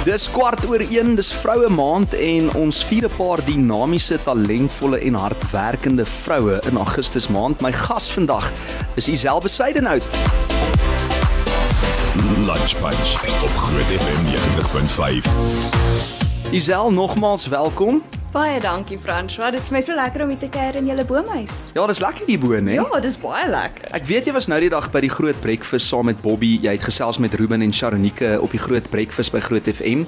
Dis kwart oor 1, dis vroue maand en ons vier 'n paar dinamiese, talentvolle en hardwerkende vroue in Augustus maand. My gas vandag is Isel Besuidenhout. Lunch Punch op Groot FM 90.5. Isel, nogmaals welkom. Baie dankie François. Dit is my so lekker om hier te kuier in julle boomhuis. Ja, dis lekker hier bo, né? Ja, dis baie lekker. Ek weet jy was nou die dag by die groot breakfast saam met Bobby. Jy het gesels met Ruben en Sharonike op die groot breakfast by Groot FM.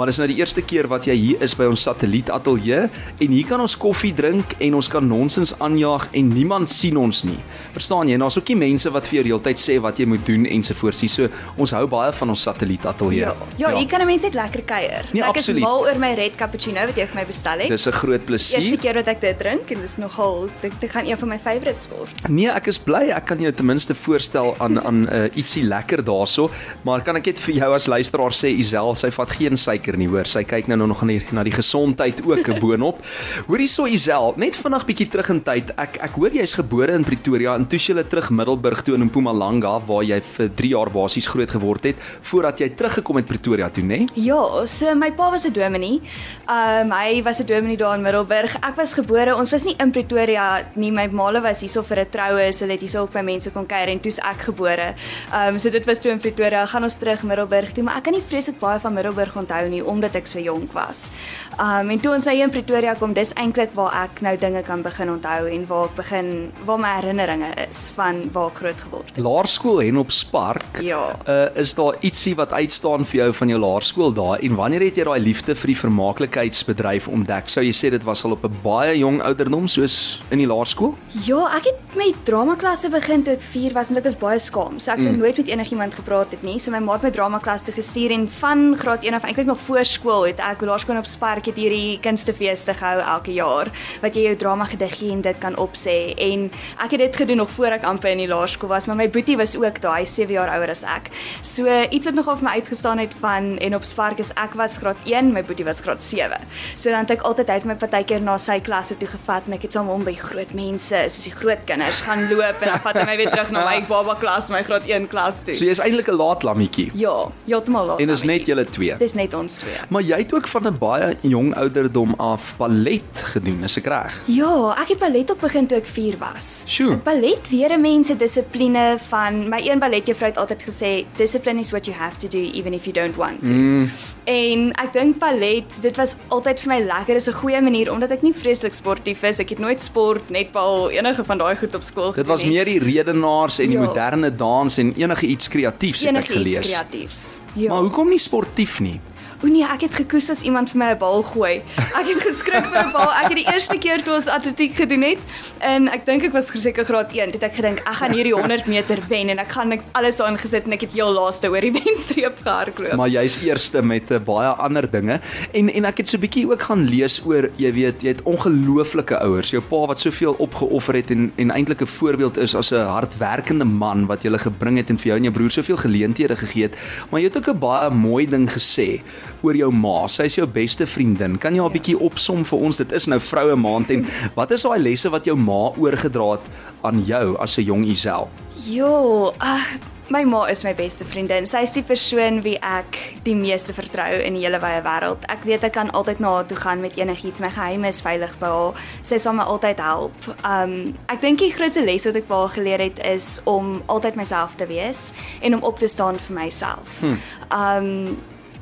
Maar dis nou die eerste keer wat jy hier is by ons satelliet ateljee en hier kan ons koffie drink en ons kan nonsens aanjaag en niemand sien ons nie. Verstaan jy? Daar's ook nie mense wat vir jou heeltyd sê wat jy moet doen ensovoorts nie. So ons hou baie van ons satelliet ateljee. Ja, ja, hier kan 'n mens net lekker kuier. Nee, ek is absoluut. mal oor my red cappuccino wat jy vir my bestel het. Dis 'n groot Eerste plesier. keer wat ek dit drink en dis nogal dit, dit gaan een van my favourites word. Nee, ek is bly ek kan jou ten minste voorstel aan aan uh, ietsie lekker daarso, maar kan ek net vir jou as luisteraar sê Isel, sy vat geen suiker nie, hoor. Sy kyk nou nog na die, na die gesondheid ook boonop. Hoor hierso Isel, net vinnig bietjie terug in tyd. Ek ek hoor jy's gebore in Pretoria en toe jy terug Middelburg toe in Mpumalanga waar jy vir 3 jaar basies groot geword het voordat jy teruggekom het Pretoria toe, né? Nee? Ja, so my pa was 'n dominee. Um hy was 'n dominee daar in Middelburg. Ek was gebore, ons was nie in Pretoria nie. My maale was hierso vir 'n troue, so dat hierso ook by mense kon kuier en toe's ek gebore. Um so dit was toe in Pretoria. Gaan ons terug Middelburg toe, maar ek kan nie vreeslik baie van Middelburg onthou nie omdat ek so jonk was. Um en toe ons nou hier in Pretoria kom, dis eintlik waar ek nou dinge kan begin onthou en waar ek begin waar my herinneringe is van waar ek groot geword het. Laerskool Henopspark. Ja. Uh is daar ietsie wat uitstaan vir jou van jou laerskool daar en wanneer het jy daai liefde vir die vermaaklikheidsbedryf ontdek? Sou jy sê dit was al op 'n baie jong ouderdom soos in die laerskool? Ja, ek het met dramaklasse begin toe ek 4 was en ek was baie skaam. So ek sou mm. nooit met enigiemand gepraat het nie. So my ma het my dramaklas toe gestuur en van graad 1 af eintlik nog voor skool het ek laerskool op Spark het hierdie kunstefeeste gehou elke jaar wat jy jou drama gediggie en dit kan opsê en ek het dit gedoen nog voor ek amper in die laerskool was, maar my boetie was ook daar, hy's 7 jaar ouer as ek. So iets wat nogal vir my uitgestaan het van en op Spark is ek was graad 1, my boetie was graad 7. So dan het ek altyd uit my partykeer na sy klasse toe gevat en ek het saam hom by groot mense, soos die groot kinders gaan loop en dan vat hy my weer terug na my baba klas, my graad 1 klas toe. So jy's eintlik 'n laat lammetjie. ja, heeltemal laat. En dis net julle twee. Dis net ons twee. Maar jy het ook van 'n baie jong ouderdom af ballet gedoen, is ek reg? Ja, ek het ballet op begin toe ek 4 was. Sjoe. Ballet leer 'n mens 'n dissipline van my een balletjuffrou het altyd gesê discipline is what you have to do even if you don't want to. Mm. En ek dink ballet, dit was altyd vir my lekker. Dit is 'n goeie manier omdat ek nie vreeslik sportief is. Ek het nooit sport, netbal, enige van daai goed op skool Dit was meer die redenaars en die Ja. moderne dans en enige iets kreatiefs het ek enige iets gelees. kreatiefs. Ja. Maar hoekom nie sportief nie? O nee, ek het gekoes as iemand vir my 'n bal gooi. Ek het geskrik vir 'n bal. Ek het die eerste keer toe ons atletiek gedoen het en ek dink ek was seker graad 1. Toe het ek gedink ek gaan hierdie 100 meter wen en ek gaan ek alles daarin gesit en ek het heel laaste oor die wenstreep gehardloop. Maar jy's eerste met uh, baie ander dinge en en ek het so 'n bietjie ook gaan lees oor jy weet jy het ongelooflike ouers jou pa wat soveel opgeoffer het en en eintlik 'n voorbeeld is as 'n hardwerkende man wat jy gebring het en vir jou en jou broer soveel geleenthede gegee het maar jy het ook 'n baie mooi ding gesê oor jou ma sy is jou beste vriendin kan jy haar 'n bietjie opsom vir ons dit is nou vroue maand en wat is daai lesse wat jou ma oorgedra het aan jou as 'n jong Isel Jo, uh, my ma is my beste vriendin. Sy is die persoon wie ek die meeste vertrou in die hele wye wêreld. Ek weet ek kan altyd na haar toe gaan met enigiets. My geheime is veilig by haar. Sy sal my altyd help. Um ek dink die grootste les wat ek by haar geleer het is om altyd myself te wees en om op te staan vir myself. Hmm. Um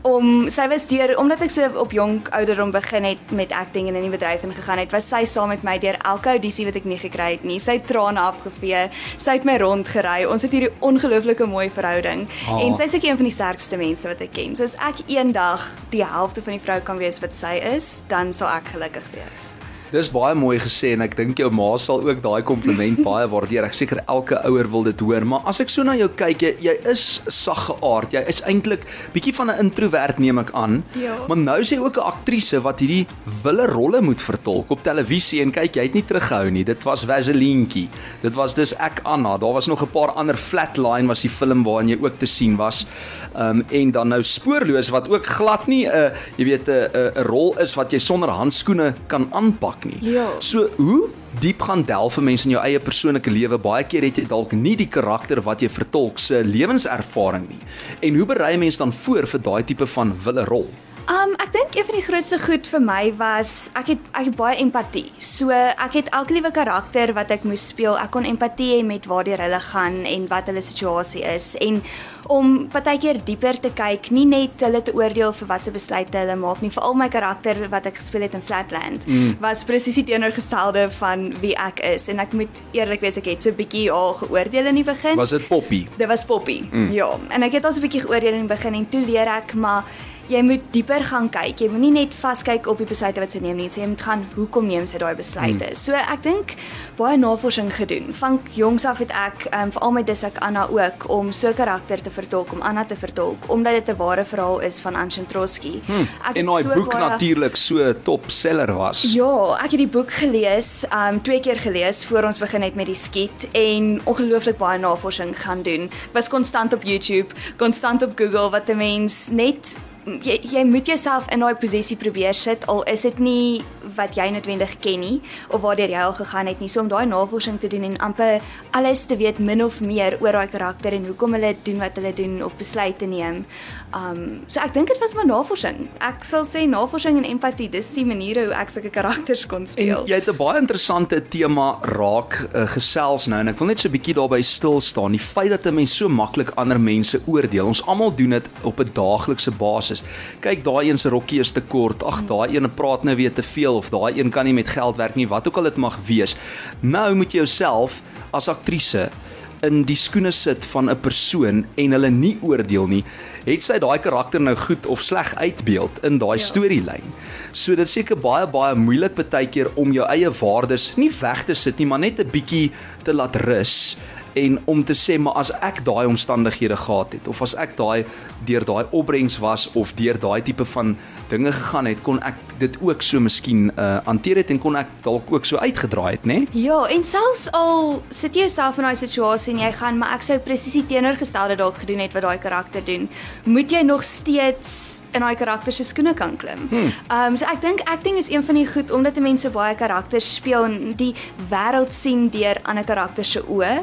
om sy was deur omdat ek so op jonk ouderdom begin het met acting en in die bedryf ingegaan het, was sy saam met my deur elke audisie wat ek nie gekry het nie. Sy het trane afgevee. Sy het my rondgery. Ons het hierdie ongelooflike mooi verhouding Ah. en sy is ek een van die sterkste mense wat ek ken. So as ek eendag die helfte van die vrou kan wees wat sy is, dan sal ek gelukkig wees. Dis baie mooi gesê en ek dink jou ma sal ook daai kompliment baie waardeer. Ek seker elke ouer wil dit hoor, maar as ek so na jou kyk, jy, jy is saggeaard. Jy is eintlik bietjie van 'n introwert neem ek aan. Ja. Maar nou is jy ook 'n aktrise wat hierdie wille rolle moet vertolk op televisie en kyk, jy het nie teruggehou nie. Dit was Vaselientjie. Dit was dus ek Anna. Daar was nog 'n paar ander Flatline was die film waarin jy ook te sien was. Ehm um, en dan nou Spoorloos wat ook glad nie 'n uh, jy weet 'n 'n 'n rol is wat jy sonder handskoene kan aanpak maak nie. Ja. So hoe diep gaan delf 'n mens in jou eie persoonlike lewe? Baie keer het jy dalk nie die karakter wat jy vertolk se lewenservaring nie. En hoe berei 'n mens dan voor vir daai tipe van wille rol? Um ek dink een van die grootste goed vir my was ek het ek het baie empatie. So ek het elke liewe karakter wat ek moes speel, ek kon empatie hê met waartoe hulle gaan en wat hulle situasie is en om partykeer dieper te kyk, nie net hulle te oordeel vir watse besluite hulle maak nie. Veral my karakter wat ek gespeel het in Flatland mm. was presies die teenoorgestelde van wie ek is en ek moet eerlik wees ek het so 'n bietjie al geoordeel in die begin. Was dit Poppy? Dit was Poppy. Mm. Ja, en ek het al so 'n bietjie geoordeel in die begin en toe leer ek maar jy moet dieper gaan kyk. Jy moenie net vaskyk op die besluite wat sy neem nie. Jy moet gaan hoekom neem sy daai besluite. Hmm. So ek dink baie navorsing gedoen. Van jongs af het ek um, veral met Disak Anna ook om so karakter te vertolk, om Anna te vertolk, omdat dit 'n ware verhaal is van Anshin Trotsky. Hmm. En daai so boek baie... natuurlik so top seller was. Ja, ek het die boek gelees, um twee keer gelees voor ons begin het met die skiet en ongelooflik baie navorsing gaan doen. Ek was konstant op YouTube, konstant op Google wat 'n mens net jy jy moet jouself in daai posisie probeer sit al is dit nie wat jy noodwendig ken nie of waartoe jy al gegaan het nie so om daai navorsing te doen en amper alles te weet min of meer oor daai karakter en hoekom hulle doen wat hulle doen of besluite neem. Um so ek dink dit was maar navorsing. Ek sal sê navorsing en empatie dis die maniere hoe ek sulke karakters kon speel. En jy het 'n baie interessante tema raak uh, gesels nou en ek wil net so 'n bietjie daarby stil staan. Die feit dat 'n mens so maklik ander mense oordeel. Ons almal doen dit op 'n daaglikse basis is. Kyk, daai een se rokkie is te kort. Ag, daai een praat nou weer te veel of daai een kan nie met geld werk nie, wat ook al dit mag wees. Nou moet jy jouself as aktrise in die skoene sit van 'n persoon en hulle nie oordeel nie. Het sy daai karakter nou goed of sleg uitbeeld in daai ja. storielyn? So dit seker baie baie moeilik baie keer om jou eie waardes nie weg te sit nie, maar net 'n bietjie te laat rus en om te sê maar as ek daai omstandighede gehad het of as ek daai deur daai opbrengs was of deur daai tipe van dinge gegaan het kon ek dit ook so miskien uh hanteer het en kon ek dalk ook so uitgedraai het nê nee? Ja en selfs al sit jy jouself in daai situasie en jy gaan maar ek sou presies die teenoorgestelde dalk gedoen het wat daai karakter doen moet jy nog steeds in daai karakter se skoene kan klim. Hmm. Ehm um, so ek dink acting is een van die goed omdat mense baie karakters speel en die wêreld sien deur ander karakters se oë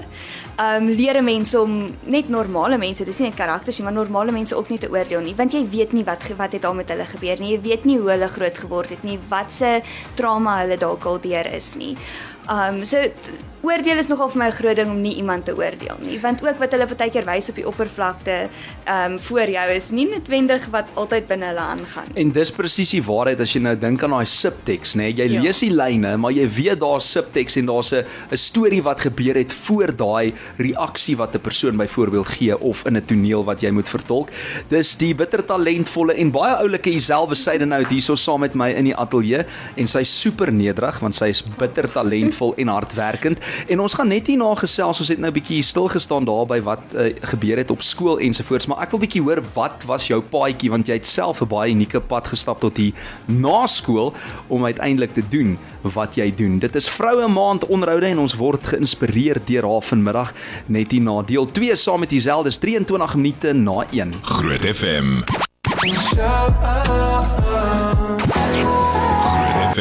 um leer mense om net normale mense, dis nie net karakters nie, maar normale mense ook nie te oordeel nie, want jy weet nie wat wat het al met hulle gebeur nie. Jy weet nie hoe hulle groot geword het nie, wat se trauma hulle dalk al deur is nie. Um so oordeel is nogal vir my 'n groot ding om nie iemand te oordeel nie, want ook wat hulle baie keer wys op die oppervlakte um voor jou is nie noodwendig wat altyd binne hulle aangaan. En dis presies die waarheid as jy nou dink aan daai subtext, nê? Jy ja. lees die lyne, maar jy weet daar's subtext en daar's 'n 'n storie wat gebeur het voor daai reaksie wat 'n persoon byvoorbeeld gee of in 'n toneel wat jy moet vertolk. Dis die bitter talentvolle en baie oulike Iselbe Syde nou hierso saam met my in die ateljee en sy's super nederig want sy is bitter talentvol en hardwerkend. En ons gaan net hierna gesels, ons het nou 'n bietjie stil gestaan daarby wat uh, gebeur het op skool ensovoorts, maar ek wil bietjie hoor wat was jou paadjie want jy het self 'n baie unieke pad gestap tot hier na skool om uiteindelik te doen wat jy doen. Dit is vroue maand onderhoude en ons word geïnspireer deur haar vanmiddag net hier na deel 2 saam met Dieselfde 23 minute na 1. Groot FM.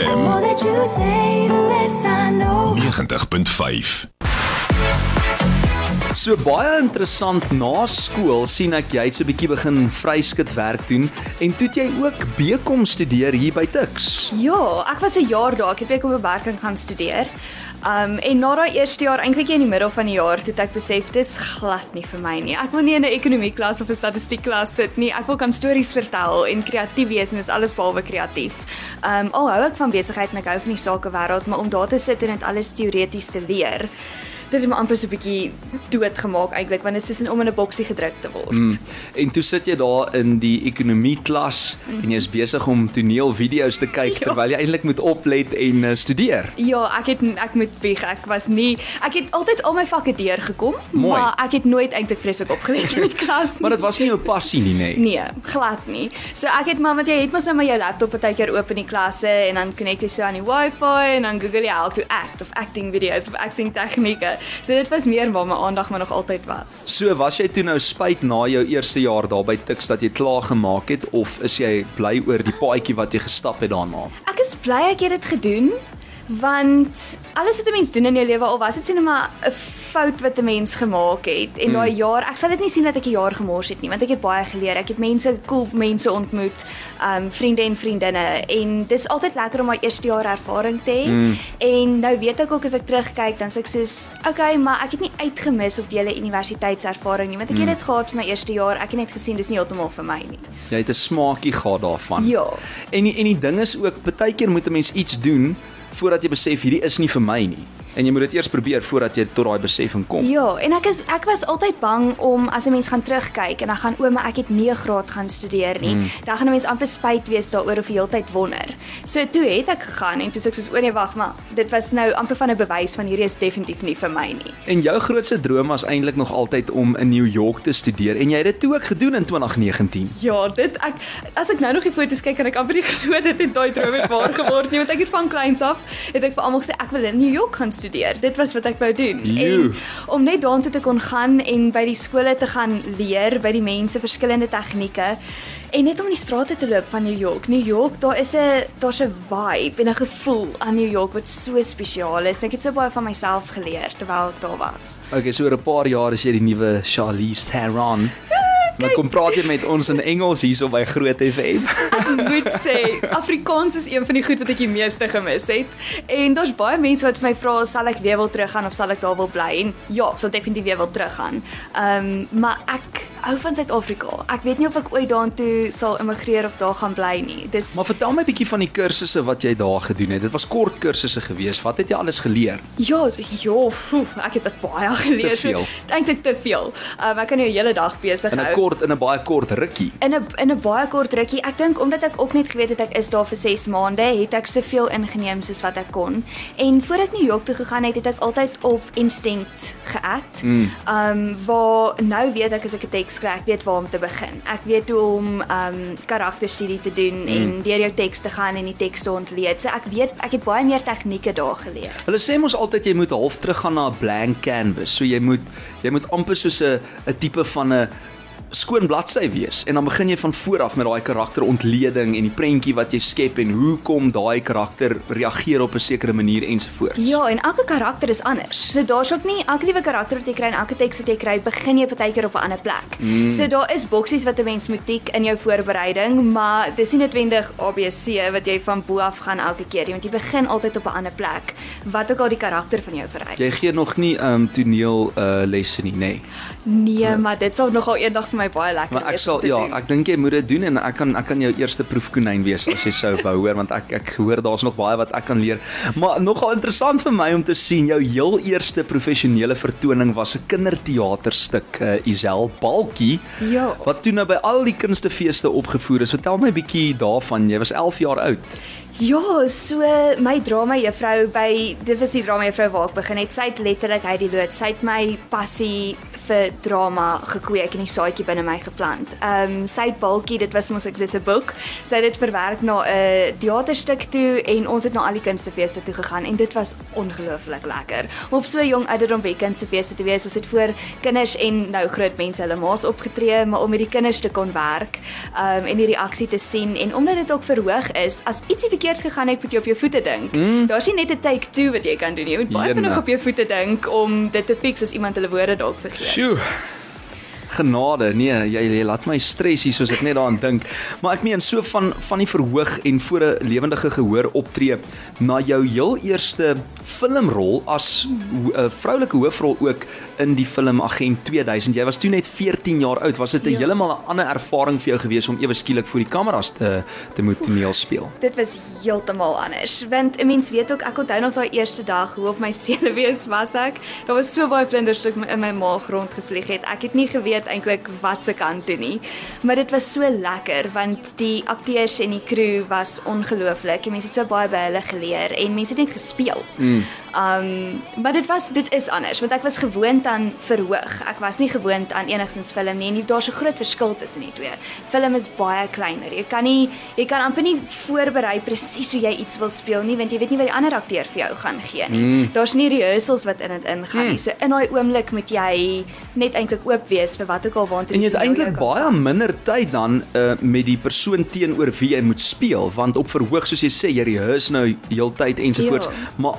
FM. 90.5 So baie interessant na skool sien ek jy het so 'n bietjie begin vryskut werk doen en toe jy ook bekom studeer hier by Tuks. Ja, ek was 'n jaar daar, ek het bekom bewerking gaan studeer. Um en na daai eerste jaar, eintlik in die middel van die jaar, het ek besef dis glad nie vir my nie. Ek wil nie in 'n ekonomie klas of 'n statistiek klas sit nie. Ek wil kan stories vertel en kreatief wees en dis alles behalwe kreatief. Um al hou ek van besigheid en ek hou van die sakewêreld, maar om daar te sit en dit alles teoreties te leer, dit het my amper so 'n bietjie doodgemaak eintlik want dit is soos om in 'n boksie gedruk te word. Mm. En toe sit jy daar in die ekonomie klas mm. en jy's besig om toneelvideo's te kyk ja. terwyl jy eintlik moet oplet en uh, studeer. Ja, ek het ek moet bieg, ek was nie ek het altyd al my vakke deurgekom, maar ek het nooit eintlik vreeslik opgelet in die klas. maar dit was nie jou passie nie, nê? Nee, glad nie. So ek het maar want jy het mos nou maar jou laptop partykeer oop in die klasse en dan connect jy so aan die wifi en dan Google jy how to act of acting videos of acting tegnieke. So dit was meer waar my aandag maar nog altyd was. So was jy toe nou spyt na jou eerste jaar daar by Tix dat jy klaar gemaak het of is jy bly oor die paadjie wat jy gestap het daarna? Ek is bly ek het dit gedoen. Want alles wat 'n mens doen in jou lewe al was dit net maar 'n fout wat 'n mens gemaak het en daai jaar, ek sal dit nie sien dat ek 'n jaar gemors het nie, want ek het baie geleer. Ek het mense, cool mense ontmoet, um vriende en vriendinne en dis altyd lekker om my eerste jaar ervaring te hê. Mm. En nou weet ek ook as ek terugkyk, dan sê ek soos, okay, maar ek het nie uitgemis op die hele universiteitservaring nie, want ek het dit gehad vir my eerste jaar. Ek het net gesien dis nie heeltemal vir my nie. Jy het 'n smaakie gehad daarvan. Ja. En die, en die ding is ook baie keer moet 'n mens iets doen voordat jy besef hierdie is nie vir my nie. En jy moet dit eers probeer voordat jy tot daai besefing kom. Ja, en ek is ek was altyd bang om as 'n mens gaan terugkyk en dan gaan o, maar ek het nie 'n graad gaan studeer nie. Mm. Dan gaan 'n mens amper spyt wees daaroor of jy heeltyd wonder. So toe het ek gegaan en toe sê ek soos o nee, wag maar, dit was nou amper van 'n bewys van hierdie is definitief nie vir my nie. En jou grootste droom was eintlik nog altyd om in New York te studeer en jy het dit toe ook gedoen in 2019. Ja, dit ek as ek nou nog die foto's kyk kan ek amper nie glo dit het daai droom het waar geword nie, want ek het van kleins af het ek vir almal gesê ek wil in New York gaan studeer. Dit was wat ek wou doen. Joe. En om net daartoe te kon gaan en by die skole te gaan leer, by die mense verskillende tegnieke en net om in die strate te loop van New York. New York, daar is 'n daar's 'n vibe en 'n gevoel aan New York wat so spesiaal is. Ek het so baie van myself geleer terwyl ek daar was. Okay, so oor 'n paar jaar is jy die nuwe Charlize Theron. Maar kom praat jy met ons in Engels hierso by Groot FM. Ek moet sê Afrikaans is een van die goed wat ek die meeste gemis het. En daar's baie mense wat vir my vra sal ek weer wil teruggaan of sal ek daar wil bly? En ja, ek sal definitief weer wil teruggaan. Ehm um, maar ek hou van Suid-Afrika. Ek weet nie of ek ooit daartoe sal immigreer of daar gaan bly nie. Dis Maar vertel my bietjie van die kursusse wat jy daar gedoen het. Dit was kort kursusse gewees. Wat het jy alles geleer? Ja, ja, phew, ek het baie geleer. Te veel. So, Eintlik te veel. Um, ek kan jou 'n hele dag besig In 'n hou. kort in 'n baie kort rukkie. In 'n in 'n baie kort rukkie. Ek dink omdat ek ook net geweet het ek is daar vir 6 maande, het ek soveel ingeneem soos wat ek kon. En voordat ek New York toe gegaan het, het ek altyd op instinct geact. Mm. Um waar nou weet ek as ek 'n teks kry, ek weet waar om te begin. Ek weet hoe om um karakterstudie te doen mm. en deur jou teks te gaan en die teks te ontleed. So ek weet ek het baie meer tegnieke daar geleer. Hulle sê mos altyd jy moet half teruggaan na 'n blank canvas. So jy moet jy moet amper soos 'n 'n tipe van 'n skoon bladsy wees en dan begin jy van voor af met daai karakterontleding en die prentjie wat jy skep en hoe kom daai karakter reageer op 'n sekere manier ensovoorts. Ja, en elke karakter is anders. So daar's ook nie elke liewe karakter wat jy kry en elke teks wat jy kry, begin jy partykeer op 'n ander plek. Mm. So daar is boksies wat 'n mens moet tik in jou voorbereiding, maar dis nie noodwendig ABC wat jy van bo af gaan elke keer nie, want jy begin altyd op 'n ander plek, wat ook al die karakter van jou vereis. Jy gee nog nie um toneel uh lesse nie, nê. Nee. Nee, maar dit sal nogal eendag vir my baie lekker Maar ek wees sal om te ja, doen. ek dink jy moet dit doen en ek kan ek kan jou eerste proefkonyn wees as jy sou wou hoor want ek ek hoor daar's nog baie wat ek kan leer. Maar nogal interessant vir my om te sien jou heel eerste professionele vertoning was 'n kinderteaterstuk uh, Isel Balkie Ja. wat toe nou by al die kunstefeeste opgevoer is. Vertel my 'n bietjie daarvan. Jy was 11 jaar oud. Ja, so my drama juffrou by dit was die drama juffrou waar ek begin het. Sy het letterlik uit die lood. Sy het my passie vir drama gekweek en die saadjie binne my geplant. Ehm um, sy Balkie, dit was mos ek dis 'n boek. Sy het dit verwerk na 'n teaterstuk toe en ons het na al die kunstefeeste toe gegaan en dit was ongelooflik lekker. Om op so 'n jong ouderdom by kunstefeeste te wees. Ons het voor kinders en nou groot mense hulle maas opgetree, maar om met die kinders te kon werk, ehm um, en die reaksie te sien en omdat dit ook verhoog is, as ietsie verkeerd gegaan het, moet jy op jou voete dink. Mm. Daar's nie net 'n take 2 wat jy kan doen nie. Jy moet baie vinnig op jou voete dink om dit te fix as iemand hulle woorde dalk vergeet. Sjoe. Genade, nee, jy, jy laat my stres hier soos ek net daaraan dink. Maar ek meen so van van die verhoog en voor 'n lewendige gehoor optree na jou heel eerste filmrol as 'n vroulike hoofrol ook in die film Agent 2000. Jy was toe net 14 jaar oud. Was dit 'n Ja. heeltemal 'n ander ervaring vir jou gewees om ewe skielik voor die kameras te te moet toneel speel? Dit was heeltemal anders. Want 'n mens weet ook ek onthou nog daai eerste dag hoe op my senuwees was ek. Daar was so baie vlinders wat in my maag rondgevlieg het. Ek het nie geweet eintlik wat se kant toe nie. Maar dit was so lekker want die akteurs en die crew was ongelooflik. Die mense het so baie by hulle geleer en mense het net gespeel. Mm. Um maar dit was dit is anders want ek was gewoond aan verhoog. Ek was nie gewoond aan enigsins film nie. En daar's 'n groot verskil tussen die twee. Film is baie kleiner. Jy kan nie jy kan amper nie voorberei presies hoe jy iets wil speel nie want jy weet nie wat die ander akteur vir jou gaan gee nie. Mm. Daar's nie rehearsals wat in dit ingaan nie. Mm. So in daai oomblik moet jy net eintlik oop wees vir wat ook al waantoe En jy het eintlik baie minder tyd dan uh, met die persoon teenoor wie jy moet speel want op verhoog soos jy sê jy rehearse nou heeltyd ensovoorts Ja. maar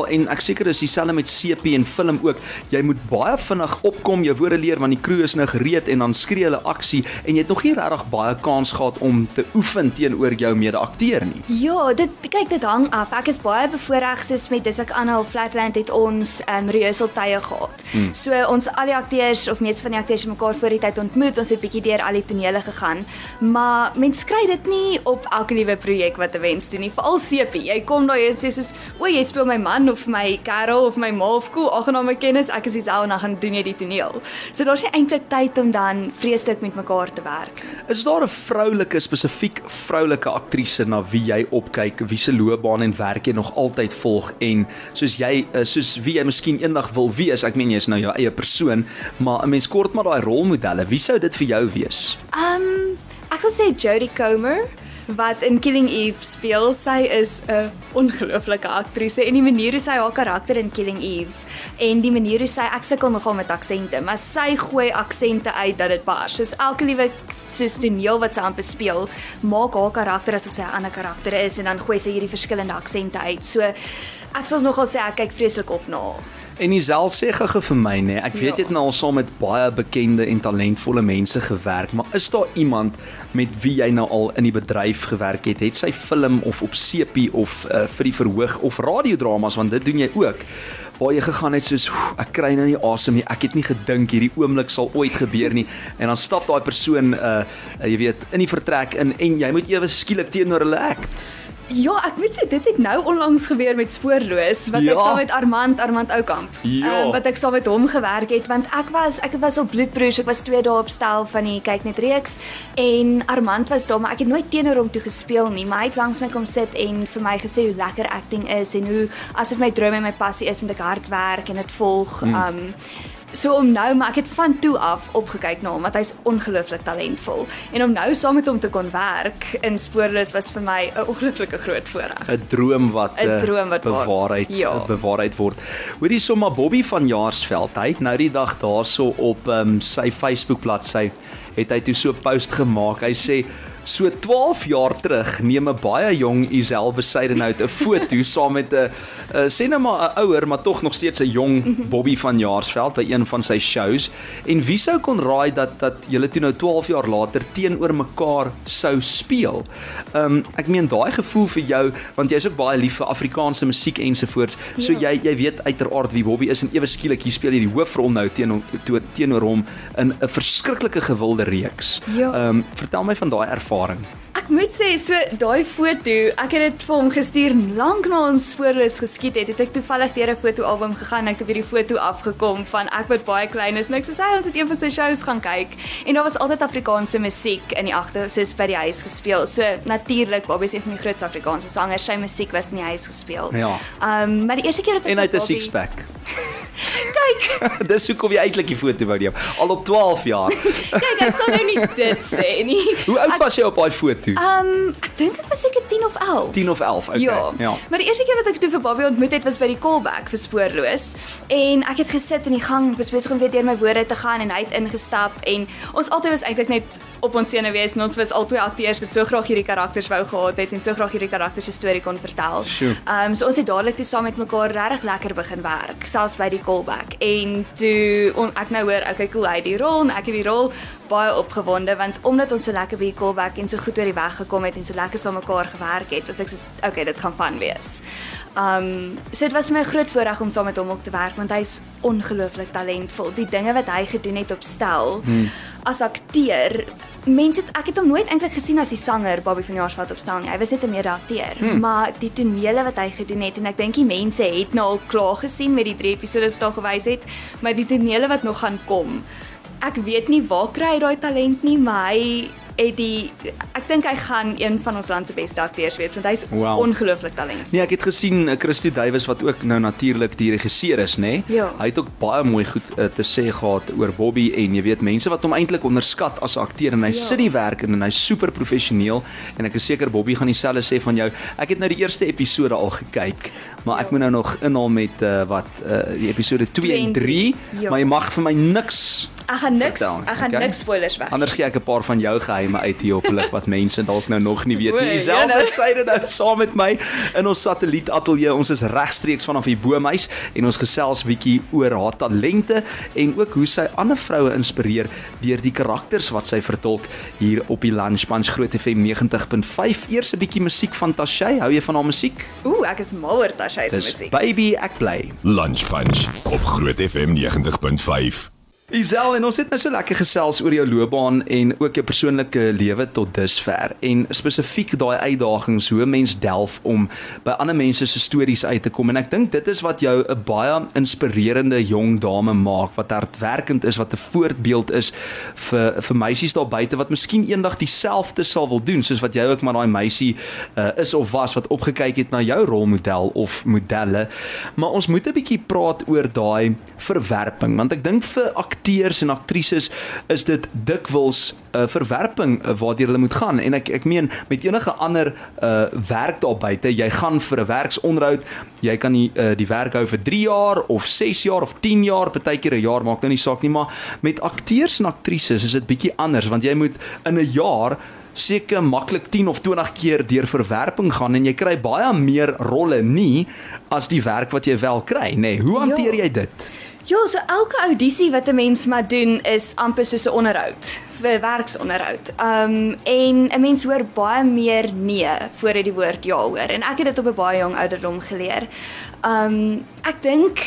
opstel en ek seker is dieselfde met CP en film ook jy moet baie vinnig opkom jou woorde leer want die crew is nou gereed en dan skree hulle aksie en jy het nog nie regtig baie kans gehad om te oefen teenoor jou mede-akteur nie Ja, dit kyk dit hang af. Ek is baie bevoorreg soos met dis ek of Flatland het ons um, rehearsal tye gehad. Hmm. So ons al die akteurs of meeste van die akteurs het mekaar voor die tyd ontmoet. Ons het bietjie deur al die tonele gegaan. Maar mens kry dit nie op elke liewe projek wat 'n wens doen nie. Veral CP. Jy kom daar jy sê soos, "O, jy speel my man of my kerel of my ma of cool, ag en my kennis, ek is dieselfde en dan gaan doen jy die toneel." So daar's nie eintlik tyd om dan vreeslik met mekaar te werk. Is daar 'n vroulike spesifiek vroulike aktrise na wie jy opkyk, wie se loopbaan en werk jy nog altyd volg en soos jy eh, soos wie jy miskien eendag wil wees? Ek meen jy is nou jou eie persoon, maar 'n mens kort maar daai rolmodelle. Wie sou dit vir jou wees? Um, ek sal sê Jodie Comer wat in Killing Eve speel. Sy is 'n ongelooflike aktrise en die manier hoe sy haar karakter in Killing Eve en die manier hoe sy ek sukkel nogal met aksente, maar sy gooi aksente uit dat dit pas. Soos elke liewe soos toneel wat sy aan bespeel, maak haar karakter asof sy 'n ander karakter is en dan gooi sy hierdie verskillende aksente uit. So ek sal nogal sê ek kyk vreeslik op na haar. En Isel sê gou vir my nê, ek weet jy Ja. het nou al saam met baie bekende en talentvolle mense gewerk, maar is daar iemand met wie jy nou al in die bedryf gewerk het? Het sy film of op CP of uh, vir die verhoog of radiodramas want dit doen jy ook. Waar jy gegaan het soos "Oef, ek kry nou nie asem nie. Ek het nie gedink hierdie oomblik sal ooit gebeur nie. En dan stap daai persoon uh, uh jy weet in die vertrek in en jy moet ewe skielik teenoor hulle act. Ja, ek moet sê dit het nou onlangs gebeur met Spoorloos wat Ja. ek saam met Armand Armand Oukamp. Ja. wat ek saam met hom gewerk het want ek was ek was op Bloedbroers, ek was 2 dae op stel van die kyk net reeks en Armand was daar, maar ek het nooit teenoor hom toe gespeel nie, maar hy het langs my kom sit en vir my gesê hoe lekker acting is en hoe as dit my droom en my passie is, moet ek hard werk en dit volg. Hmm. Um So om nou, maar ek het van toe af opgekyk na hom want hy's ongelooflik talentvol en om nou saam met hom te kon werk in Spoorloos was vir my 'n ongelooflike groot voorreg. 'n droom wat 'n eh, droom wat waar- bewaarheid ja. bewaarheid word. Hoorie sommer Bobby van Jaarsveld, hy het nou die dag daarso op um, sy Facebook bladsy het hy toe so 'n post gemaak. Hy sê So 12 jaar terug neem 'n baie jong Isel Besuidenhout 'n foto saam met 'n sê nou maar 'n ouer maar tog nog steeds 'n jong Bobby van Jaarsveld by een van sy shows en wie sou kon raai dat dat julle toe nou 12 jaar later teenoor mekaar sou speel. Um ek meen daai gevoel vir jou want jy's ook baie lief vir Afrikaanse musiek ensovoorts. So Ja. jy jy weet uiteraard wie Bobby is en ewe skielik hier speel jy die hoofrol nou teenoor to, teenoor hom in 'n verskriklike gewilde reeks. Ja. Um vertel my van daai ervaring. Ek moet sê so daai foto, ek het dit vir hom gestuur lank na ons spoorloos geskiet het. Het ek toevallig deur 'n fotoalbum gegaan en ek het weer die foto afgekom van ek wat baie klein is en ek sê hy ons het een van sy shows gaan kyk en daar was altyd Afrikaanse musiek in die agter soos by die huis gespeel. So natuurlik Bobby is een van die grootste Afrikaanse sangers. Sy musiek was in die huis gespeel. Ja. Um maar die eerste keer dat ek En hy het 'n six-pack. Kyk, Dis hoekom jy eintlik die foto wou neem. Al op 12 jaar. kyk ek sal nou nie dit sê nie. Hoe oud was jy op daai foto? Um ek dink ek was seker 10 of 11. 10 of 11. Okay. Ja. ja. Maar die eerste keer wat ek toe vir Bobby ontmoet het was by die callback vir Spoorloos en ek het gesit in die gang, was besig om weer deur my woorde te gaan en hy het ingestap en ons altyd was eintlik net op ons senuwees en ons was albei akteurs wat so graag hierdie karakters wou gehad het en so graag hierdie karakters se storie kon vertel. Ehm um, so ons het dadelik toe saam met mekaar regtig lekker begin werk, selfs by die callback. En toe on, ek nou hoor, okay, cool, hy het die rol en ek het die rol baie opgewonde want omdat ons so lekker by die callback en so goed oor die weg gekom het en so lekker saam mekaar gewerk het, was ek so okay, dit gaan van wees. Um so dit was my groot voorreg om saam met hom op te werk want hy's ongelooflik talentvol. Die dinge wat hy gedoen het op stel hmm. As akteur Mense ek het hom nooit eintlik gesien as die sanger Bobby van Jaarsveld op stel nie. Hy was net 'n mede-akteur. Hmm. Maar die tonele wat hy gedoen het en ek dink die mense het nou al klaar gesien met die drie episode wat daar gewys het, maar die tonele wat nog gaan kom. Ek weet nie waar kry hy daai talent nie, maar hy het die ek dink hy gaan een van ons land se beste akteurs wees want hy's Wow. ongelooflik talentvol. Nee, ek het gesien uh, Christo Duwys wat ook nou natuurlik die regisseur is, nê? Nee? Ja. Hy het ook baie mooi goed uh, te sê gehad oor Bobby en jy weet mense wat hom eintlik onderskat as 'n akteur en hy Ja. sit die werk in en hy's super professioneel en ek is seker Bobby gaan dieselfde sê van jou. Ek het nou die eerste episode al gekyk, maar ek Ja. moet nou nog inhaal met uh, wat uh, die episode 2 Twee en en 3, drie. Ja. maar jy mag vir my niks Ek gaan niks Vertel, ek gaan okay. niks spoilers weg. Anders gee ek 'n paar van jou geheime uit hier op lig wat mense dalk nou nog nie weet nie. Dieselfde jene. syde nou saam met my in ons satellietateljee. Ons is regstreeks vanaf die Boomhuis en ons gesels bietjie oor haar talente en ook hoe sy ander vroue inspireer deur die karakters wat sy vertolk hier op die Lunch Punch Groot FM 90.5. Eers 'n bietjie musiek van Tashay. Hou jy van haar musiek? Ooh, ek is mal oor Tasha se musiek. Baby ek bly. Lunch Punch op Groot FM 90.5. Isel en ons het nou so lekker gesels oor jou loopbaan en ook jou persoonlike lewe tot dusver. En spesifiek daai uitdagings hoe 'n mens delf om by ander mense se stories uit te kom. En ek dink dit is wat jou 'n baie inspirerende jong dame maak wat hardwerkend is wat 'n voorbeeld is vir vir meisies daar buite wat miskien eendag dieselfde sal wil doen soos wat jy ook maar daai meisie uh, is of was wat opgekyk het na jou rolmodel of modelle. Maar ons moet 'n bietjie praat oor daai verwerping want ek dink vir akteurs en aktrises is dit dikwels 'n uh, verwerping uh, waardeur hulle moet gaan. En ek ek meen met enige ander uh, werk daar buite jy gaan vir 'n werksonderhoud jy kan die uh, die werk hou vir 3 jaar of 6 jaar of 10 jaar partykeer 'n jaar maak nou nie saak nie maar met akteurs en aktrises is dit bietjie anders want jy moet in 'n jaar seker maklik 10 of 20 keer deur verwerping gaan en jy kry baie meer rolle nie as die werk wat jy wel kry nê nee, hoe hanteer Ja. jy dit Ja, so elke audisie wat 'n mens maar doen is amper soos 'n onderhoud, 'n werksonderhoud. Um en 'n mens hoor baie meer nee voor jy die woord ja hoor en ek het dit op 'n baie jong ouderdom geleer. Um ek dink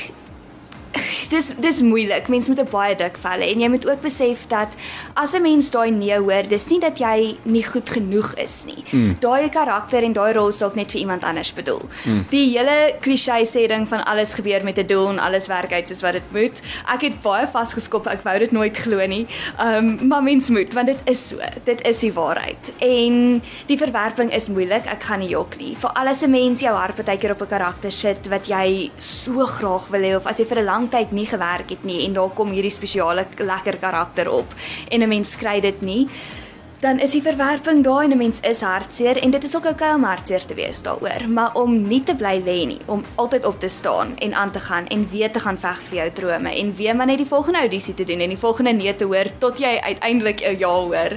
dis dis moeilik. Mense moet 'n baie dik vel hê en jy moet ook besef dat as 'n mens daai nee hoor, dis nie dat jy nie goed genoeg is nie. Mm. Daai karakter en daai rol is dalk net vir iemand anders bedoel. Mm. Die hele klise sê ding van alles gebeur met 'n doel en alles werk uit soos wat dit moet. Ek het baie vasgeskop. Ek wou dit nooit glo nie. Um maar mens moet want dit is so. Dit is die waarheid. En die verwerping is moeilik. Ek gaan nie jok nie. Veral as 'n mens jou hart baie keer op 'n karakter sit wat jy so graag wil hê of as jy vir 'n lang tyd nie gewerk het nie en daar kom hierdie spesiale lekker karakter op. En 'n mens kry dit nie dan is die verwerping daar en 'n mens is hartseer en dit is ook oukei om hartseer te wees daaroor, maar om nie te bly lê nie, om altyd op te staan en aan te gaan en weer te gaan veg vir jou drome en weer maar net die volgende audisie te doen en die volgende nee te hoor tot jy uiteindelik 'n ja hoor.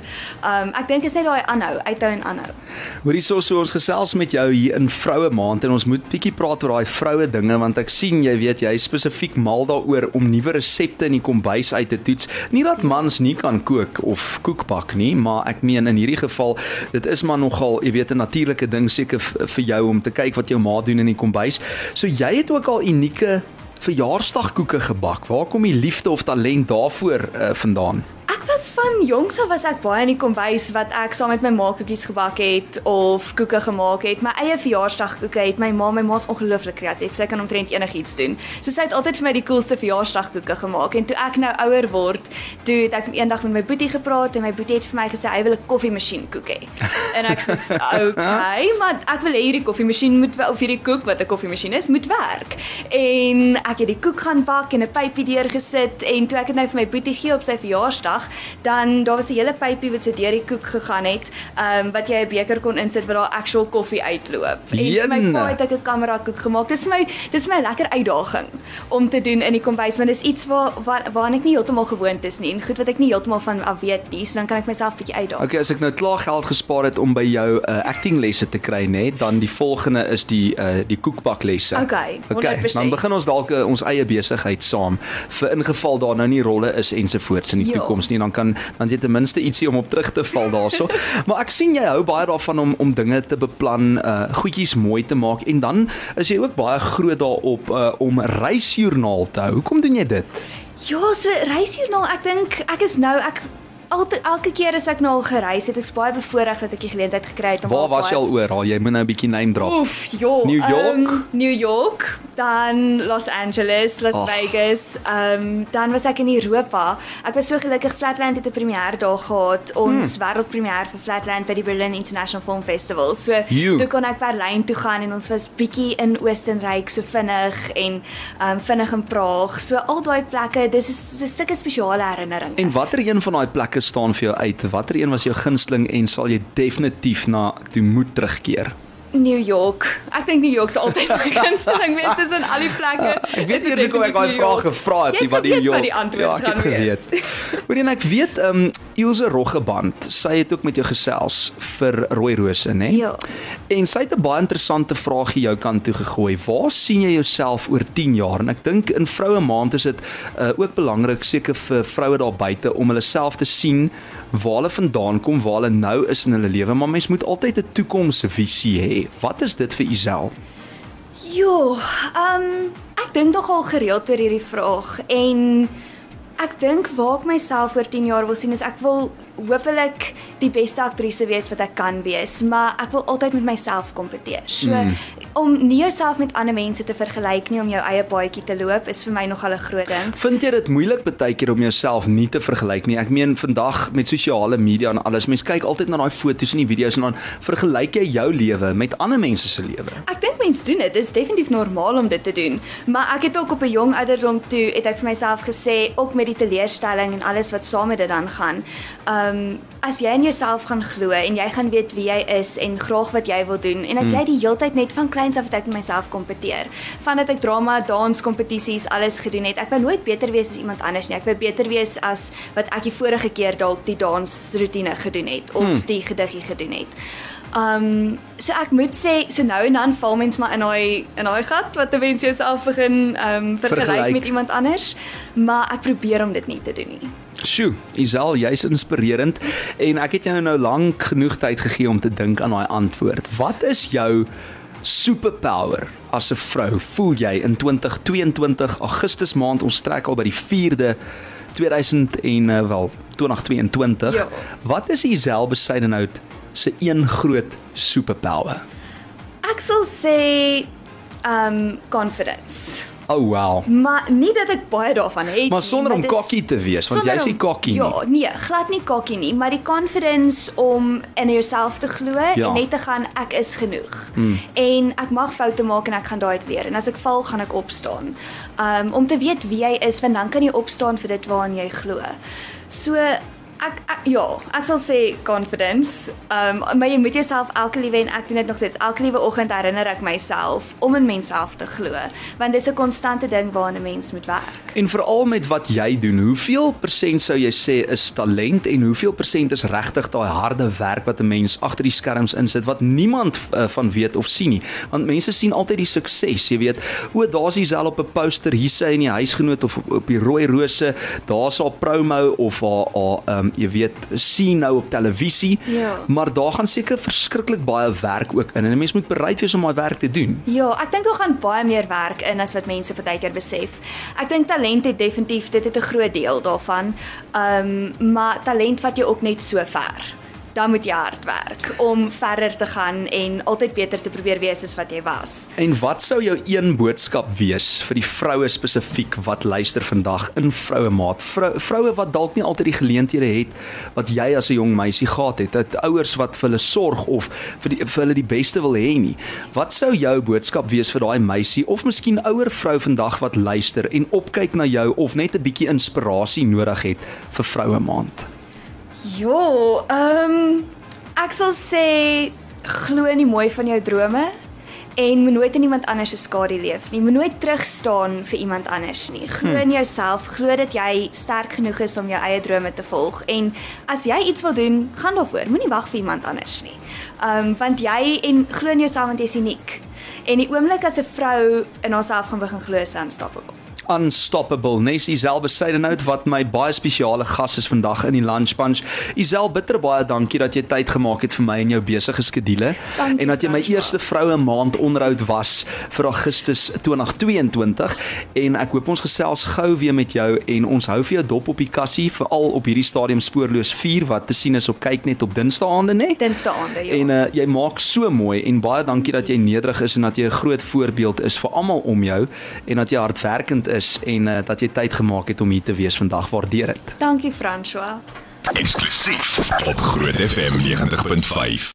Um ek dink is net daai aanhou, uithou en aanhou. Hoorie so so ons gesels met jou hier in Vroue Maand en ons moet bietjie praat oor daai vroue dinge want ek sien jy weet jy spesifiek mal daaroor om nuwe resepte in die kombuis uit te toets. Nie dat mans nie kan kook of koek bak nie, maar ek meen in hierdie geval dit is maar nogal jy weet 'n natuurlike ding seker vir jou om te kyk wat jou ma doen in die kombuis. So jy het ook al unieke verjaarsdagkoeke gebak. Waar kom die liefde of talent daarvoor uh, vandaan? Was van jongs af was ek baie in die kombuis wat ek saam met my ma koekies gebak het of koeke gemaak het. My eie verjaarsdagkoeke het my ma, my ma's ongelooflik kreatief. Sy kan omtrent enigiets doen. So sy het altyd vir my die coolste verjaarsdagkoeke gemaak en toe ek nou ouer word, toe het ek eendag met my boetie gepraat en my boetie het vir my gesê hy wil 'n koffiemasjien koek hê. En ek sê okay, maar ek wil hê hierdie koffiemasjien moet of hierdie koek wat 'n koffiemasjien is, moet werk. En ek het die koek gaan bak en 'n pypie deurgesit en toe ek dit nou vir my boetie gee op sy verjaarsdag, dan daar was 'n hele pypie wat so deur die koek gegaan het, ehm um, wat jy 'n beker kon insit waar daar actual koffie uitloop. En my pa het ek 'n kamera koek gemaak. Dis vir my dis vir my 'n lekker uitdaging om te doen in die kombuis want dis iets waar waar waar ek nie heeltemal gewoond is nie en goed wat ek nie heeltemal van af weet nie, so dan kan ek myself bietjie uitdaag. Okay, as ek nou klaar geld gespaar het om by jou uh, acting lesse te kry, nê, dan die volgende is die uh, die koekbaklesse. Okay, Okay, 100%. dan begin ons dalk uh, ons eie besigheid saam vir ingeval daar nou nie rolle is ensovoorts in die toekoms nie, dan kan dan jy ten minste ietsie om op terug te val daarso. maar ek sien jy hou baie daarvan om om dinge te beplan, uh goedjies mooi te maak en dan is jy ook baie groot daarop uh om reisjoernaal te hou. Hoekom doen jy dit? Ja, so reisjoernaal, ek dink ek is nou ek elke elke keer as ek nou al gereis het, ek's baie bevoorreg dat ek die geleentheid gekry het om Waar al was jy al oral? Jy moet nou 'n bietjie name drop. Oef, ja. New York? Um, New York, dan Los Angeles, Las Ag. Vegas. Ehm um, dan was ek in Europa. Ek was so gelukkig Flatland het 'n premier daar gehad. Ons hmm. wêreldpremier vir Flatland by die Berlin International Film Festival. So You. toe kon ek Berlyn toe gaan en ons was bietjie in Oostenryk so vinnig en ehm um, vinnig in Praag. So al daai plekke, dis is dis sulke spesiale herinneringe. En watter een van daai plekke staan vir jou uit? Watter een was jou gunsteling en sal jy definitief na toe moet terugkeer? New York. Ek dink New York sal altyd my gunsteling wees tussen al die plekke. Ek weet eers hoekom ek daai vraag New York. gevra het, nie wat die antwoord Ja, ek het geweet. Hoorie en ek weet ehm um, Ilse Roggeband, sy het ook met jou gesels vir Rooi Rose, né? Ja. En sy het 'n baie interessante vraagie jou kant toe gegooi. Waar sien jy jouself oor 10 jaar? En ek dink in vroue maand is dit uh, ook belangrik seker vir vroue daar buite om hulle self te sien waar hulle vandaan kom, waar hulle nou is in hulle lewe, maar mens moet altyd 'n toekomsvisie hê. Wat is dit vir Isel? Jo, ehm um, ek dink nogal gereeld oor hierdie vraag en ek dink waar ek myself oor 10 jaar wil sien is ek wil hopelik die beste aktrise wees wat ek kan wees, maar ek wil altyd met myself kompeteer. So mm. om nie jouself met ander mense te vergelyk nie om jou eie paadjie te loop is vir my nogal 'n groot ding. Vind jy dit moeilik baie keer om jouself nie te vergelyk nie? Ek meen vandag met sosiale media en alles, mense kyk altyd na daai foto's en die video's en dan vergelyk jy jou lewe met ander mense se lewe. Ek dink mense doen dit. Dit is definitief normaal om dit te doen. Maar ek het ook op 'n jong ouderdom toe het ek vir myself gesê, ook met die teleurstelling en alles wat saam met dit dan gaan. Um as jy in jouself gaan glo en jy gaan weet wie jy is en graag wat jy wil doen en as jy die heeltyd net van kleins af het ek met myself kompeteer. Vandat ek drama, dans kompetisies alles gedoen het, ek wou nooit beter wees as iemand anders nie. Ek wou beter wees as wat ek die vorige keer dalk die dansroetine gedoen het of hmm. die gediggie gedoen het. Um so ek moet sê so nou en dan val mens maar in daai in daai gat wat 'n mens jouself begin um vergelyk Vergelyk. met iemand anders, maar ek probeer om dit nie te doen nie. Sjoe, Isel, jy's inspirerend en ek het jou nou lank genoeg tyd gegee om te dink aan daai antwoord. Wat is jou superpower as 'n vrou? Voel jy in 2022 Augustus maand ons trek al by die 4de 2000 en uh, wel 2022. Ja. Wat is Isel Besuidenhout se een groot superpower? Ek sal sê um confidence. Oh wow. Maar nie dat ek baie daarvan het Maar sonder nie, om maar dis- kokkie te wees, want jy's nie om- kokkie nie. Ja, nee, glad nie kokkie nie, maar die confidence om in jouself te glo Ja. en net te gaan ek is genoeg. Hmm. En ek mag foute maak en ek gaan daai leer en as ek val, gaan ek opstaan. Um om te weet wie jy is, want dan kan jy opstaan vir dit waaraan jy glo. So Ek, ek ja, ek sal sê confidence. Um maar jy moet jouself elke liewe en ek doen dit nog steeds. Elke liewe oggend herinner ek myself om in myself te glo, want dis 'n konstante ding waaraan 'n mens moet werk. En veral met wat jy doen, hoeveel persent sou jy sê is talent en hoeveel persent is regtig daai harde werk wat 'n mens agter die skerms insit wat niemand uh, van weet of sien nie. Want mense sien altyd die sukses, jy weet. O, daar's diesel op 'n poster hier sy in die huisgenoot of op, op die rooi rose, daar's haar promo of haar haar um, jy weet, sien nou op televisie. Ja. Maar daar gaan seker verskriklik baie werk ook in en 'n mens moet bereid wees om daai werk te doen. Ja, ek dink daar gaan baie meer werk in as wat mense partykeer besef. Ek dink talent het definitief dit het 'n groot deel daarvan. Ehm um, maar talent vat jou ook net so ver. Dan moet jy hard werk om verder te gaan en altyd beter te probeer wees as wat jy was. En wat sou jou een boodskap wees vir die vroue spesifiek wat luister vandag in vroue maat? Vrou, vroue wat dalk nie altyd die geleenthede het wat jy as 'n jong meisie gehad het. Het ouers wat vir hulle sorg of vir die vir hulle die beste wil hê nie. Wat sou jou boodskap wees vir daai meisie of miskien ouer vrou vandag wat luister en opkyk na jou of net 'n bietjie inspirasie nodig het vir vroue maand? Jo, ehm um, ek sal sê glo in die mooi van jou drome en moet nooit in iemand anders se skadu leef nie. Moet nooit terugstaan vir iemand anders nie. Glo Hmm. in jouself, glo dat jy sterk genoeg is om jou eie drome te volg en as jy iets wil doen, gaan daarvoor. Moenie wag vir iemand anders nie. Ehm um, want jy en glo in jouself want jy's uniek. En die oomblik as 'n vrou in haarself gaan begin glo, is sy unstoppable. Unstoppable. Nes Isel Besuidenhout wat my baie spesiale gas is vandag in die Lunch Punch. Isel, bitter baie dankie dat jy tyd gemaak het vir my in jou besige skedule en dat jy my eerste vroue maand onderhoud was vir Augustus 2022 en ek hoop ons gesels gou weer met jou en ons hou vir jou dop op die kassie veral op hierdie stadium spoorloos 4 wat te sien is op kyk net op Dinsdaande nê. Dinsdae aande, ja. En uh, jy maak so mooi en baie dankie dat jy nederig is en dat jy 'n groot voorbeeld is vir almal om jou en dat jy hardwerkend is en uh, dat jy tyd gemaak het om hier te wees vandag. Waardeer dit. Dankie François. Eksklusief op Groot FM 90.5.